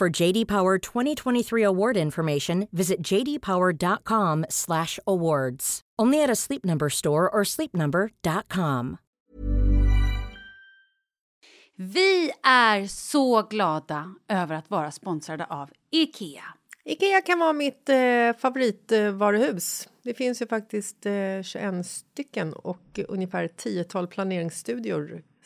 For JD Power 2023 award information, visit jdpower.com/awards. Only at a Sleep Number store or sleepnumber.com. Vi är så glada över att vara sponsrade av Ikea. Ikea kan vara mitt eh, favoritvaruhus. Det finns ju faktiskt eh, 21 stycken och ungefär 10-tal planeringsstudior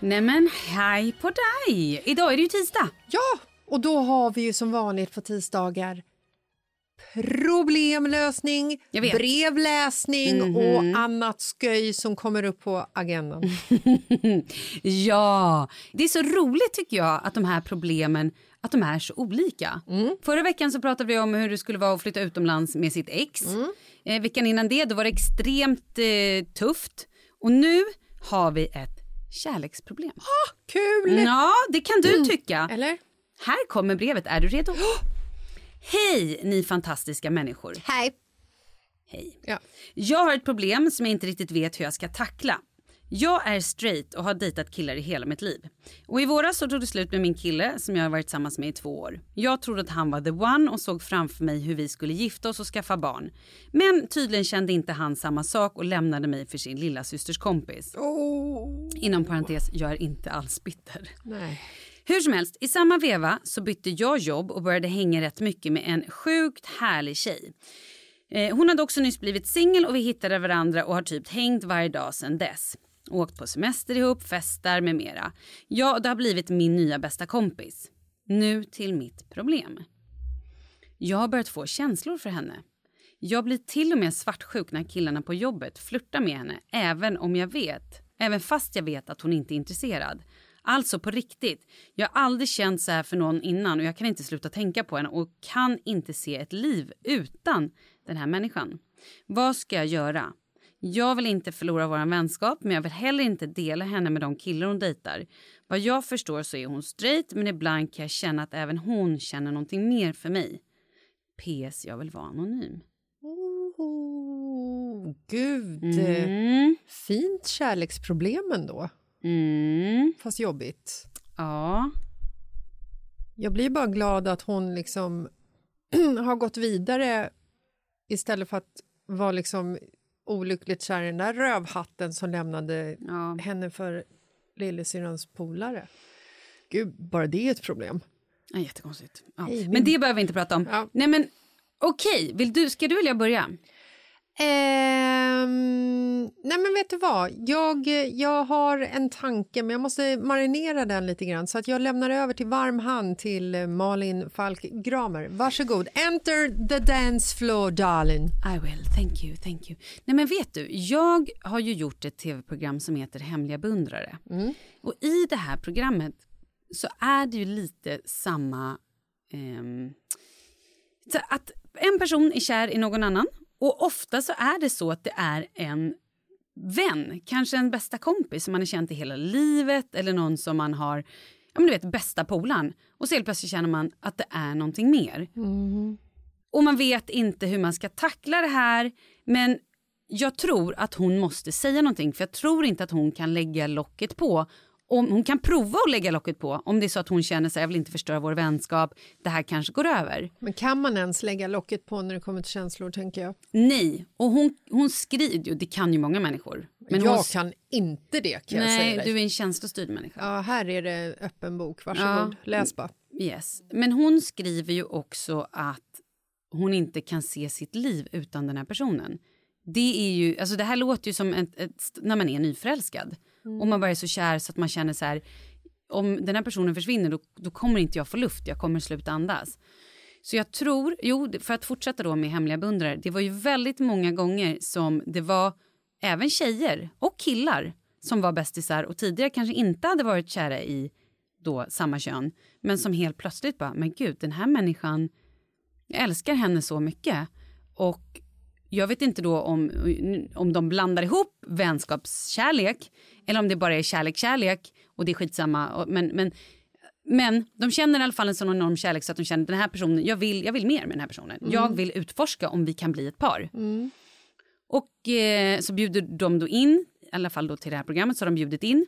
Eh, Nej men hej på dig! Idag är det ju tisdag. Ja, och då har vi ju som vanligt på tisdagar problemlösning, Jag vet. Mhm. brevläsning och annat sköj som kommer upp på agendan. Ja, det är så roligt tycker jag att de här problemen att de är så olika. Förra veckan så pratade vi om hur det skulle vara att flytta utomlands med sitt ex. Eh, veckan innan det då var det extremt eh, tufft. Och nu har vi ett kärleksproblem. Kul! Ja, det kan du tycka. Eller? Här kommer brevet. Är du redo? Hej, ni fantastiska människor. Hej! Hej. Ja. Jag har ett problem som jag inte riktigt vet hur jag ska tackla. Jag är straight och har dejtat killar i hela mitt liv. Och i våras så tog det slut med min kille som jag har varit tillsammans med i två år. Jag trodde att han var the one och såg framför mig hur vi skulle gifta oss och skaffa barn. Men tydligen kände inte han samma sak och lämnade mig för sin lilla systers kompis. Oh. Inom parentes, jag är inte alls bitter. Nej. Hur som helst, i samma veva så bytte jag jobb och började hänga rätt mycket med en sjukt härlig tjej. Eh, hon hade också nyss blivit singel och vi hittade varandra och har typ hängt varje dag sedan dess. Åkt på semester ihop, festar med mera. Ja, det har blivit min nya bästa kompis. Nu till mitt problem. Jag har börjat få känslor för henne. Jag blir till och med svartsjuk när killarna på jobbet flörtar med henne även om jag vet, även fast jag vet att hon inte är intresserad. Alltså på riktigt. Jag har aldrig känt så här för någon innan och jag kan inte sluta tänka på henne och kan inte se ett liv utan den här människan. Vad ska jag göra? Jag vill inte förlora vår vänskap men jag vill heller inte dela henne med de killar hon dejtar. Vad jag förstår så är hon straight men ibland kan jag känna att även hon känner någonting mer för mig. PS, jag vill vara anonym. Oh, gud. Mm. Fint kärleksproblem ändå. Mm. Fast jobbigt. Ja. Jag blir bara glad att hon liksom har gått vidare istället för att vara liksom olyckligt kär i den där rövhatten som lämnade Ja. henne för lillasyrrans polare. Gud, bara det är ett problem. Ja, jättekonstigt. Ja. Hej, Men det behöver vi inte prata om. Ja. Nej men okej, vill du, ska du eller jag börja? Ehm, nej men vet du vad, jag, jag har en tanke men jag måste marinera den lite grann så att jag lämnar över till varm hand till eh, Malin Falk Gramer. Varsågod, enter the dance floor darling. I will, thank you, thank you. Nej men vet du, jag har ju gjort ett tv-program som heter Hemliga beundrare. Och i det här programmet så är det ju lite samma... så att en person är kär i någon annan och ofta så är det så att det är en vän, kanske en bästa kompis som man har känt i hela livet eller någon som man har, ja men du vet bästa polaren. Och så helt plötsligt känner man att det är någonting mer. Och man vet inte hur man ska tackla det här. Men jag tror att hon måste säga någonting för jag tror inte att hon kan lägga locket på. Om, hon kan prova att lägga locket på om det är så att hon känner sig jag vill inte förstöra vår vänskap. Det här kanske går över. Men kan man ens lägga locket på när det kommer till känslor tänker jag? Nej, och hon, hon skriver ju, det kan ju många människor. Men jag hon, kan inte det kan jag säga Nej, dig. du är en känslostyrd människa. Ja, här är det öppen bok, varsågod, läs bara. Yes. Men hon skriver ju också att hon inte kan se sitt liv utan den här personen. Det är ju, alltså det här låter ju som ett, ett, när man är nyförälskad. Och man bara är så kär så att man känner så här, om den här personen försvinner då, då kommer inte jag få luft, jag kommer sluta andas. Så jag tror, jo för att fortsätta då med hemliga beundrare, det var ju väldigt många gånger som det var även tjejer och killar som var bästisar och tidigare kanske inte hade varit kära i då samma kön, men som helt plötsligt bara, men gud, den här människan, jag älskar henne så mycket. Och jag vet inte då om, om de blandar ihop vänskapskärlek eller om det bara är kärlek-kärlek och det är skitsamma. Men, men, men de känner i alla fall en sån enorm kärlek så att de känner den här personen, jag vill, jag vill mer med den här personen. Jag vill utforska om vi kan bli ett par. Och eh, så bjuder de då in, i alla fall då till det här programmet, så har de bjudit in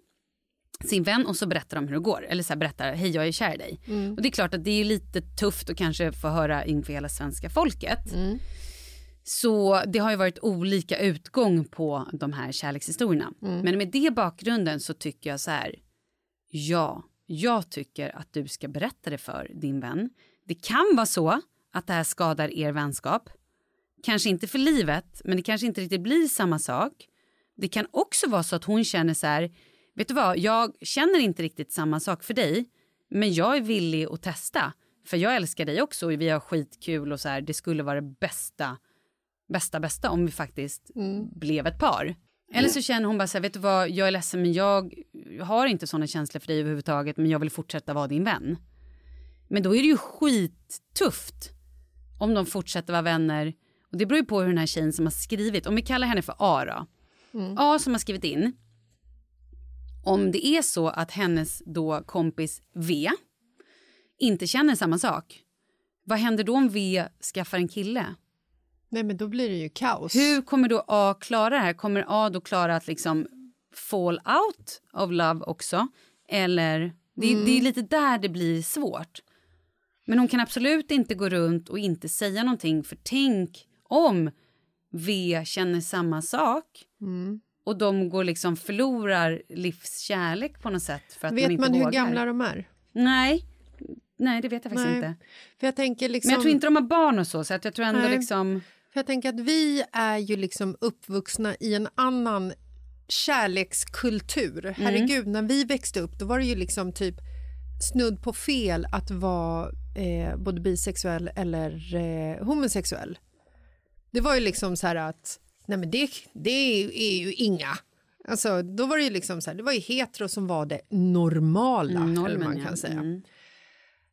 sin vän och så berättar de hur det går. Eller så här berättar, hej jag är kär i dig. Och det är klart att det är lite tufft att kanske få höra inför hela svenska folket. Så det har ju varit olika utgång på de här kärlekshistorierna. Men med det bakgrunden så tycker jag så här, ja, jag tycker att du ska berätta det för din vän. Det kan vara så att det här skadar er vänskap. Kanske inte för livet, men det kanske inte riktigt blir samma sak. Det kan också vara så att hon känner så här, vet du vad, jag känner inte riktigt samma sak för dig, men jag är villig att testa. För jag älskar dig också och vi har skitkul och så här, det skulle vara det bästa, bästa, bästa om vi faktiskt blev ett par. Eller så känner hon bara så här, vet du vad, jag är ledsen men jag har inte såna känslor för dig överhuvudtaget men jag vill fortsätta vara din vän. Men då är det ju skittufft om de fortsätter vara vänner. Och det beror ju på hur den här tjejen som har skrivit, om vi kallar henne för A då. A som har skrivit in. Om det är så att hennes då kompis V inte känner samma sak. Vad händer då om V skaffar en kille? Nej, men då blir det ju kaos. Hur kommer då A klara det här? Kommer A då klara att liksom fall out of love också? Eller, det, det är lite där det blir svårt. Men hon kan absolut inte gå runt och inte säga någonting för tänk om V känner samma sak och de går liksom förlorar livskärlek på något sätt för att Vet man inte man hur vågar. gamla de är? Nej. Nej, det vet jag faktiskt Nej. inte. För jag tänker liksom... Men jag tror inte de har barn och så, så jag tror ändå Nej. liksom... För jag tänker att vi är ju liksom uppvuxna i en annan kärlekskultur. Mm. Herregud, när vi växte upp då var det ju liksom typ snudd på fel att vara eh, både bisexuell eller eh, homosexuell. Det var ju liksom så här att nej men det, det är ju inga. Alltså, då var det ju liksom så här, det var ju hetero som var det normala, Mm, eller normen, man ja. kan säga. Mm.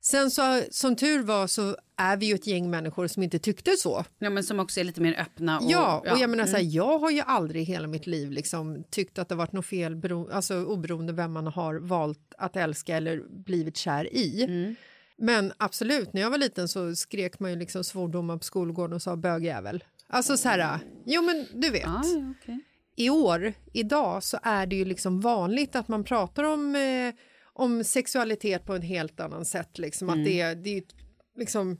Sen så, som tur var så är vi ju ett gäng människor som inte tyckte så. Ja, men som också är lite mer öppna. Och, Ja, och jag menar mm. så här, jag har ju aldrig i hela mitt liv liksom tyckt att det varit något fel, bero, alltså oberoende vem man har valt att älska eller blivit kär i. Mm. Men absolut, när jag var liten så skrek man ju liksom svordomar på skolgården och sa bögjävel. Alltså så här, jo men du vet. Ja, ja, okej. I år, idag, så är det ju liksom vanligt att man pratar om, eh, om sexualitet på en helt annan sätt. Liksom. Att det, är- det, är liksom,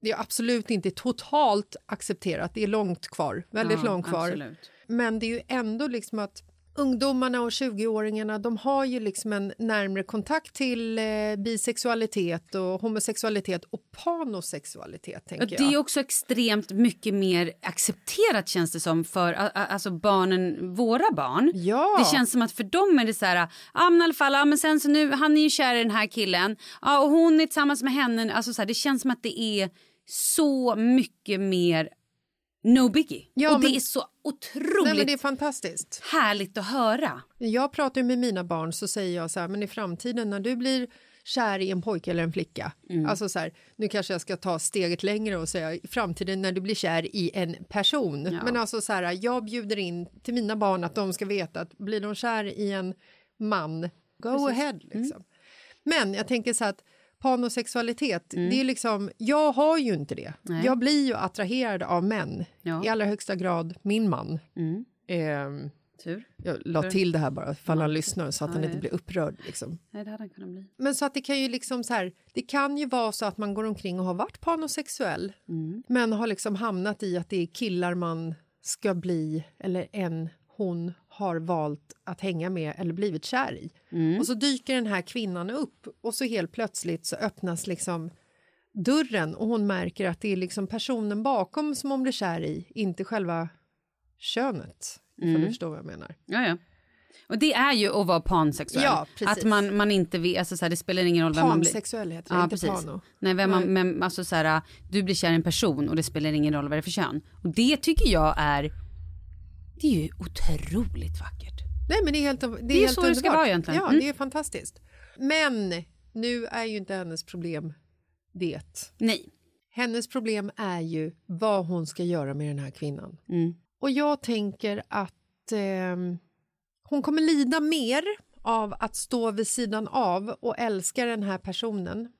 det är absolut inte totalt accepterat, det är långt kvar, väldigt Ja, långt kvar. absolut. Men det är ju ändå liksom att ungdomarna och 20-åringarna de har ju liksom en närmre kontakt till eh, bisexualitet och homosexualitet och panosexualitet. Tänker det är jag. också extremt mycket mer accepterat känns det som för a- a- alltså barnen, våra barn. Ja. Det känns som att för dem är det så här, ja men i alla fall, ja, men sen så nu, han är ju kär i den här killen, ja och hon är tillsammans med henne, alltså så här, det känns som att det är så mycket mer no biggie. Ja, och det men- är så otroligt Nej, det är fantastiskt. härligt att höra. Jag pratar med mina barn så säger jag så här, men i framtiden när du blir kär i en pojke eller en flicka, Mm. alltså så här, nu kanske jag ska ta steget längre och säga i framtiden när du blir kär i en person, men alltså så här, jag bjuder in till mina barn att de ska veta att blir de kär i en man, go ahead Mm. liksom. Men jag tänker så här att panosexualitet, Mm. det är liksom, jag har ju inte det. Jag blir ju attraherad av män, Ja. Mm. i allra högsta grad min man. Ehm, Tur. jag la till det här bara för han lyssnar så att han inte blir upprörd. Liksom. Nej, det hade han kunnat bli. Men så att det kan ju liksom så här, det kan ju vara så att man går omkring och har varit panosexuell men har liksom hamnat i att det är killar man ska bli eller en hon har valt att hänga med eller blivit kär i. Och så dyker den här kvinnan upp och så helt plötsligt så öppnas liksom dörren och hon märker att det är liksom personen bakom som hon blir kär i, inte själva könet. Ifall du förstår vad jag menar. Ja, ja. Och det är ju att vara pansexuell. Ja. Att man, man inte vet, alltså så här, det spelar ingen roll vem man blir. Pansexuell heter det, Ja, inte precis. pano. Nej, vem man, men, alltså så här, du blir kär i en person och det spelar ingen roll vad det är för kön. Och det tycker jag är, det är ju otroligt vackert. Nej, men det är helt, det är är helt så det ska vara egentligen. Ja, Mm. det är fantastiskt. Men nu är ju inte hennes problem det. Nej. Hennes problem är ju vad hon ska göra med den här kvinnan. Mm. Och jag tänker att ehm, hon kommer lida mer av att stå vid sidan av och älska den här personen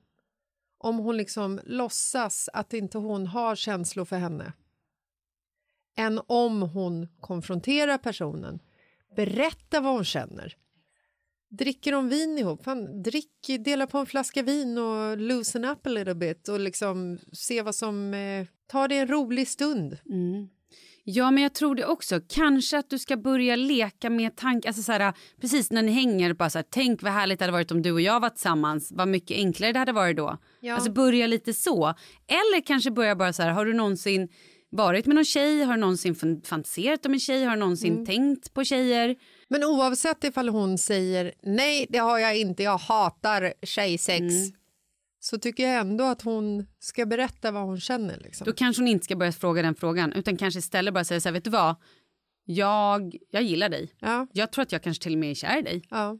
om hon liksom låtsas att inte hon har känslor för henne än om hon konfronterar personen, berättar vad hon känner. Dricker de vin ihop? Fan, drick, dela på en flaska vin och loosen up a little bit och liksom se vad som... Eh, ta det en rolig stund. Ja, men jag tror det också. Kanske att du ska börja leka med tankar. Alltså så här, precis när ni hänger, bara så här, tänk vad härligt det hade varit om du och jag var tillsammans. Vad mycket enklare det hade varit då. Ja. Alltså börja lite så. Eller kanske börja bara så här, har du någonsin varit med någon tjej? Har du någonsin fan- fantiserat om en tjej? Har du någonsin Mm. tänkt på tjejer? Men oavsett ifall hon säger nej, det har jag inte, jag hatar tjejsex så tycker jag ändå att hon ska berätta vad hon känner. Liksom. Då kanske hon inte ska börja fråga den frågan utan kanske istället bara säga så här, vet du vad? Jag, jag gillar dig. Ja, Jag tror att jag kanske till och med är kär i dig. ja.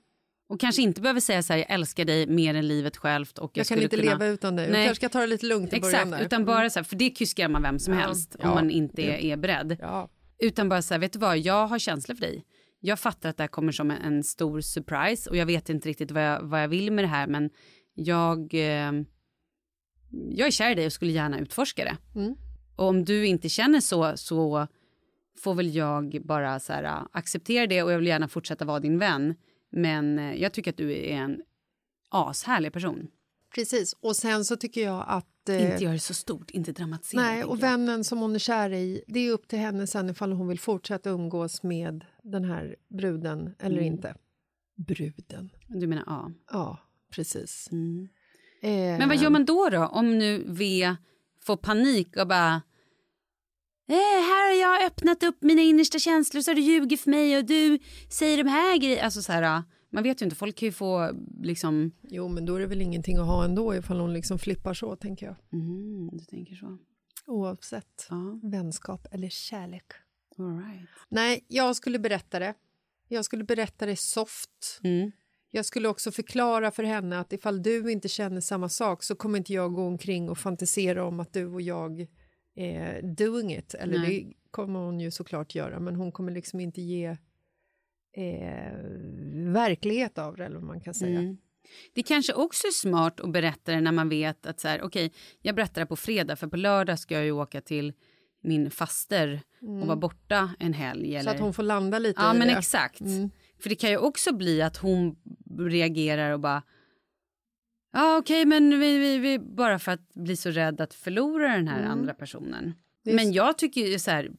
Och kanske inte behöver säga så här, jag älskar dig mer än livet självt. Och jag, Jag kan inte kunna... leva utan dig. Jag Nej. kanske ska ta det lite lugnt i början. Exakt, där. Mm. utan bara så här, för det kuskar man vem som Ja, helst ja. om man inte är, är beredd. Ja. Utan bara så här, vet du vad, jag har känslor för dig. Jag fattar att det här kommer som en, en stor surprise och jag vet inte riktigt vad jag, vad jag vill med det här men jag, eh, jag är kär i dig och skulle gärna utforska det. Mm. Och om du inte känner så så får väl jag bara så här, acceptera det och jag vill gärna fortsätta vara din vän. Men eh, jag tycker att du är en ashärlig person. Precis, och sen så tycker jag att... eh, Inte göra det så stort, inte dramatisera. Nej, och vännen som hon är kär i, det är upp till henne sen ifall hon vill fortsätta umgås med den här bruden eller Mm. inte. Bruden. Du menar ja. Ja, precis. Mm. Eh, Men vad gör man då då om nu V får panik och bara Eh, här har jag öppnat upp mina innersta känslor så har du ljugit för mig och du säger de här grejerna. Alltså så här, man vet ju inte, folk kan ju få liksom... Jo, men då är det väl ingenting att ha ändå ifall hon liksom flippar så, tänker jag. Mm, du tänker så. Oavsett Ja, vänskap eller kärlek. all right. Nej, jag skulle berätta det. Jag skulle berätta det soft. Mm. Jag skulle också förklara för henne att ifall du inte känner samma sak så kommer inte jag gå omkring och fantisera om att du och jag är doing it. Eller Nej. det kommer hon ju såklart göra, men hon kommer liksom inte ge eh, verklighet av det, eller vad man kan säga. Mm. Det kanske också är smart att berätta det när man vet att så här, okej, jag berättar det på fredag för på lördag ska jag ju åka till min faster och vara borta en helg. Eller... Mm. Så att hon får landa lite Ja, i men det. exakt. Mm. För det kan ju också bli att hon reagerar och bara Ja okej men vi, vi, vi bara för att bli så rädd att förlora den här andra personen. Mm. Är Men jag tycker ju så här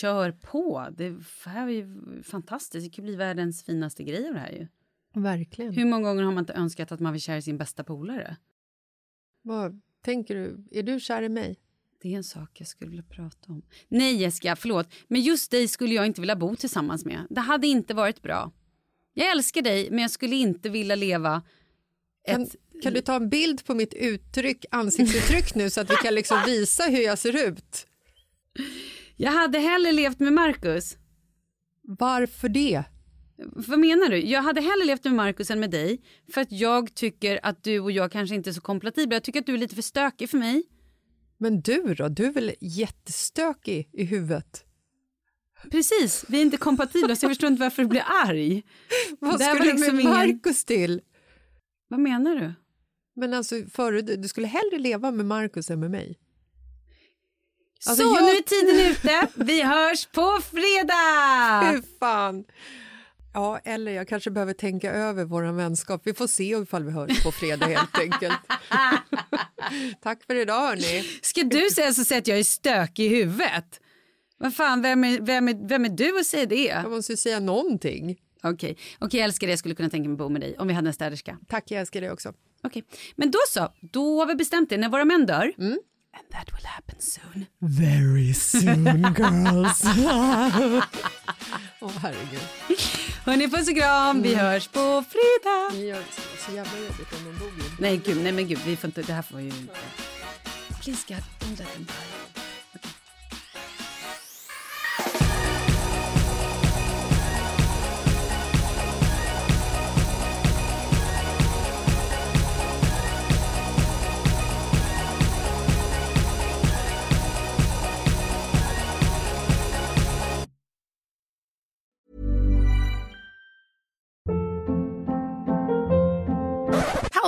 kör på. Det här är ju fantastiskt. Det kan bli världens finaste grej av det här ju. Verkligen. Hur många gånger har man inte önskat att man vill kär i sin bästa polare? Vad tänker du? Är du kär i mig? Det är en sak jag skulle vilja prata om. Nej Jessica, förlåt. Men just dig skulle jag inte vilja bo tillsammans med. Det hade inte varit bra. Jag älskar dig, men jag skulle inte vilja leva ett... kan du ta en bild på mitt uttryck, ansiktsuttryck nu så att vi kan liksom visa hur jag ser ut? Jag hade hellre levt med Marcus. Varför det? Vad menar du? Jag hade hellre levt med Marcus än med dig. För att jag tycker att du och jag kanske inte är så kompatibla. Jag tycker att du är lite för stökig för mig. Men du då? Du är väl jättestökig i huvudet? Precis, vi är inte kompatibla så jag förstår inte varför du blir arg. Vad var du liksom med ingen- Markus till? Vad menar du? Men alltså, före, du skulle hellre leva med Markus än med mig? Alltså, så, jag- nu är tiden ute. Vi hörs på fredag! Hur fan? Ja, eller jag kanske behöver tänka över vår vänskap. Vi får se ifall vi hörs på fredag helt enkelt. Tack för idag hörni. Ska du säga så att jag är stökig i huvudet? Vad fan, vem är, vem är, vem är du att säga det? Jag måste ju säga någonting. Okej, okej jag älskar det. Jag skulle kunna tänka mig bo med dig om vi hade en städerska. Tack, jag älskar dig också. Okej, men då så. Då har vi bestämt det. När våra män dör. And that will happen soon. Very soon girls. Åh herregud. Hörni, puss och kram. Vi hörs på fredag. Det gör det så jävla jobbigt om de ju. Nej, gud, nej men gud, vi får inte, det här får vi ju inte. Please God, don't let them die.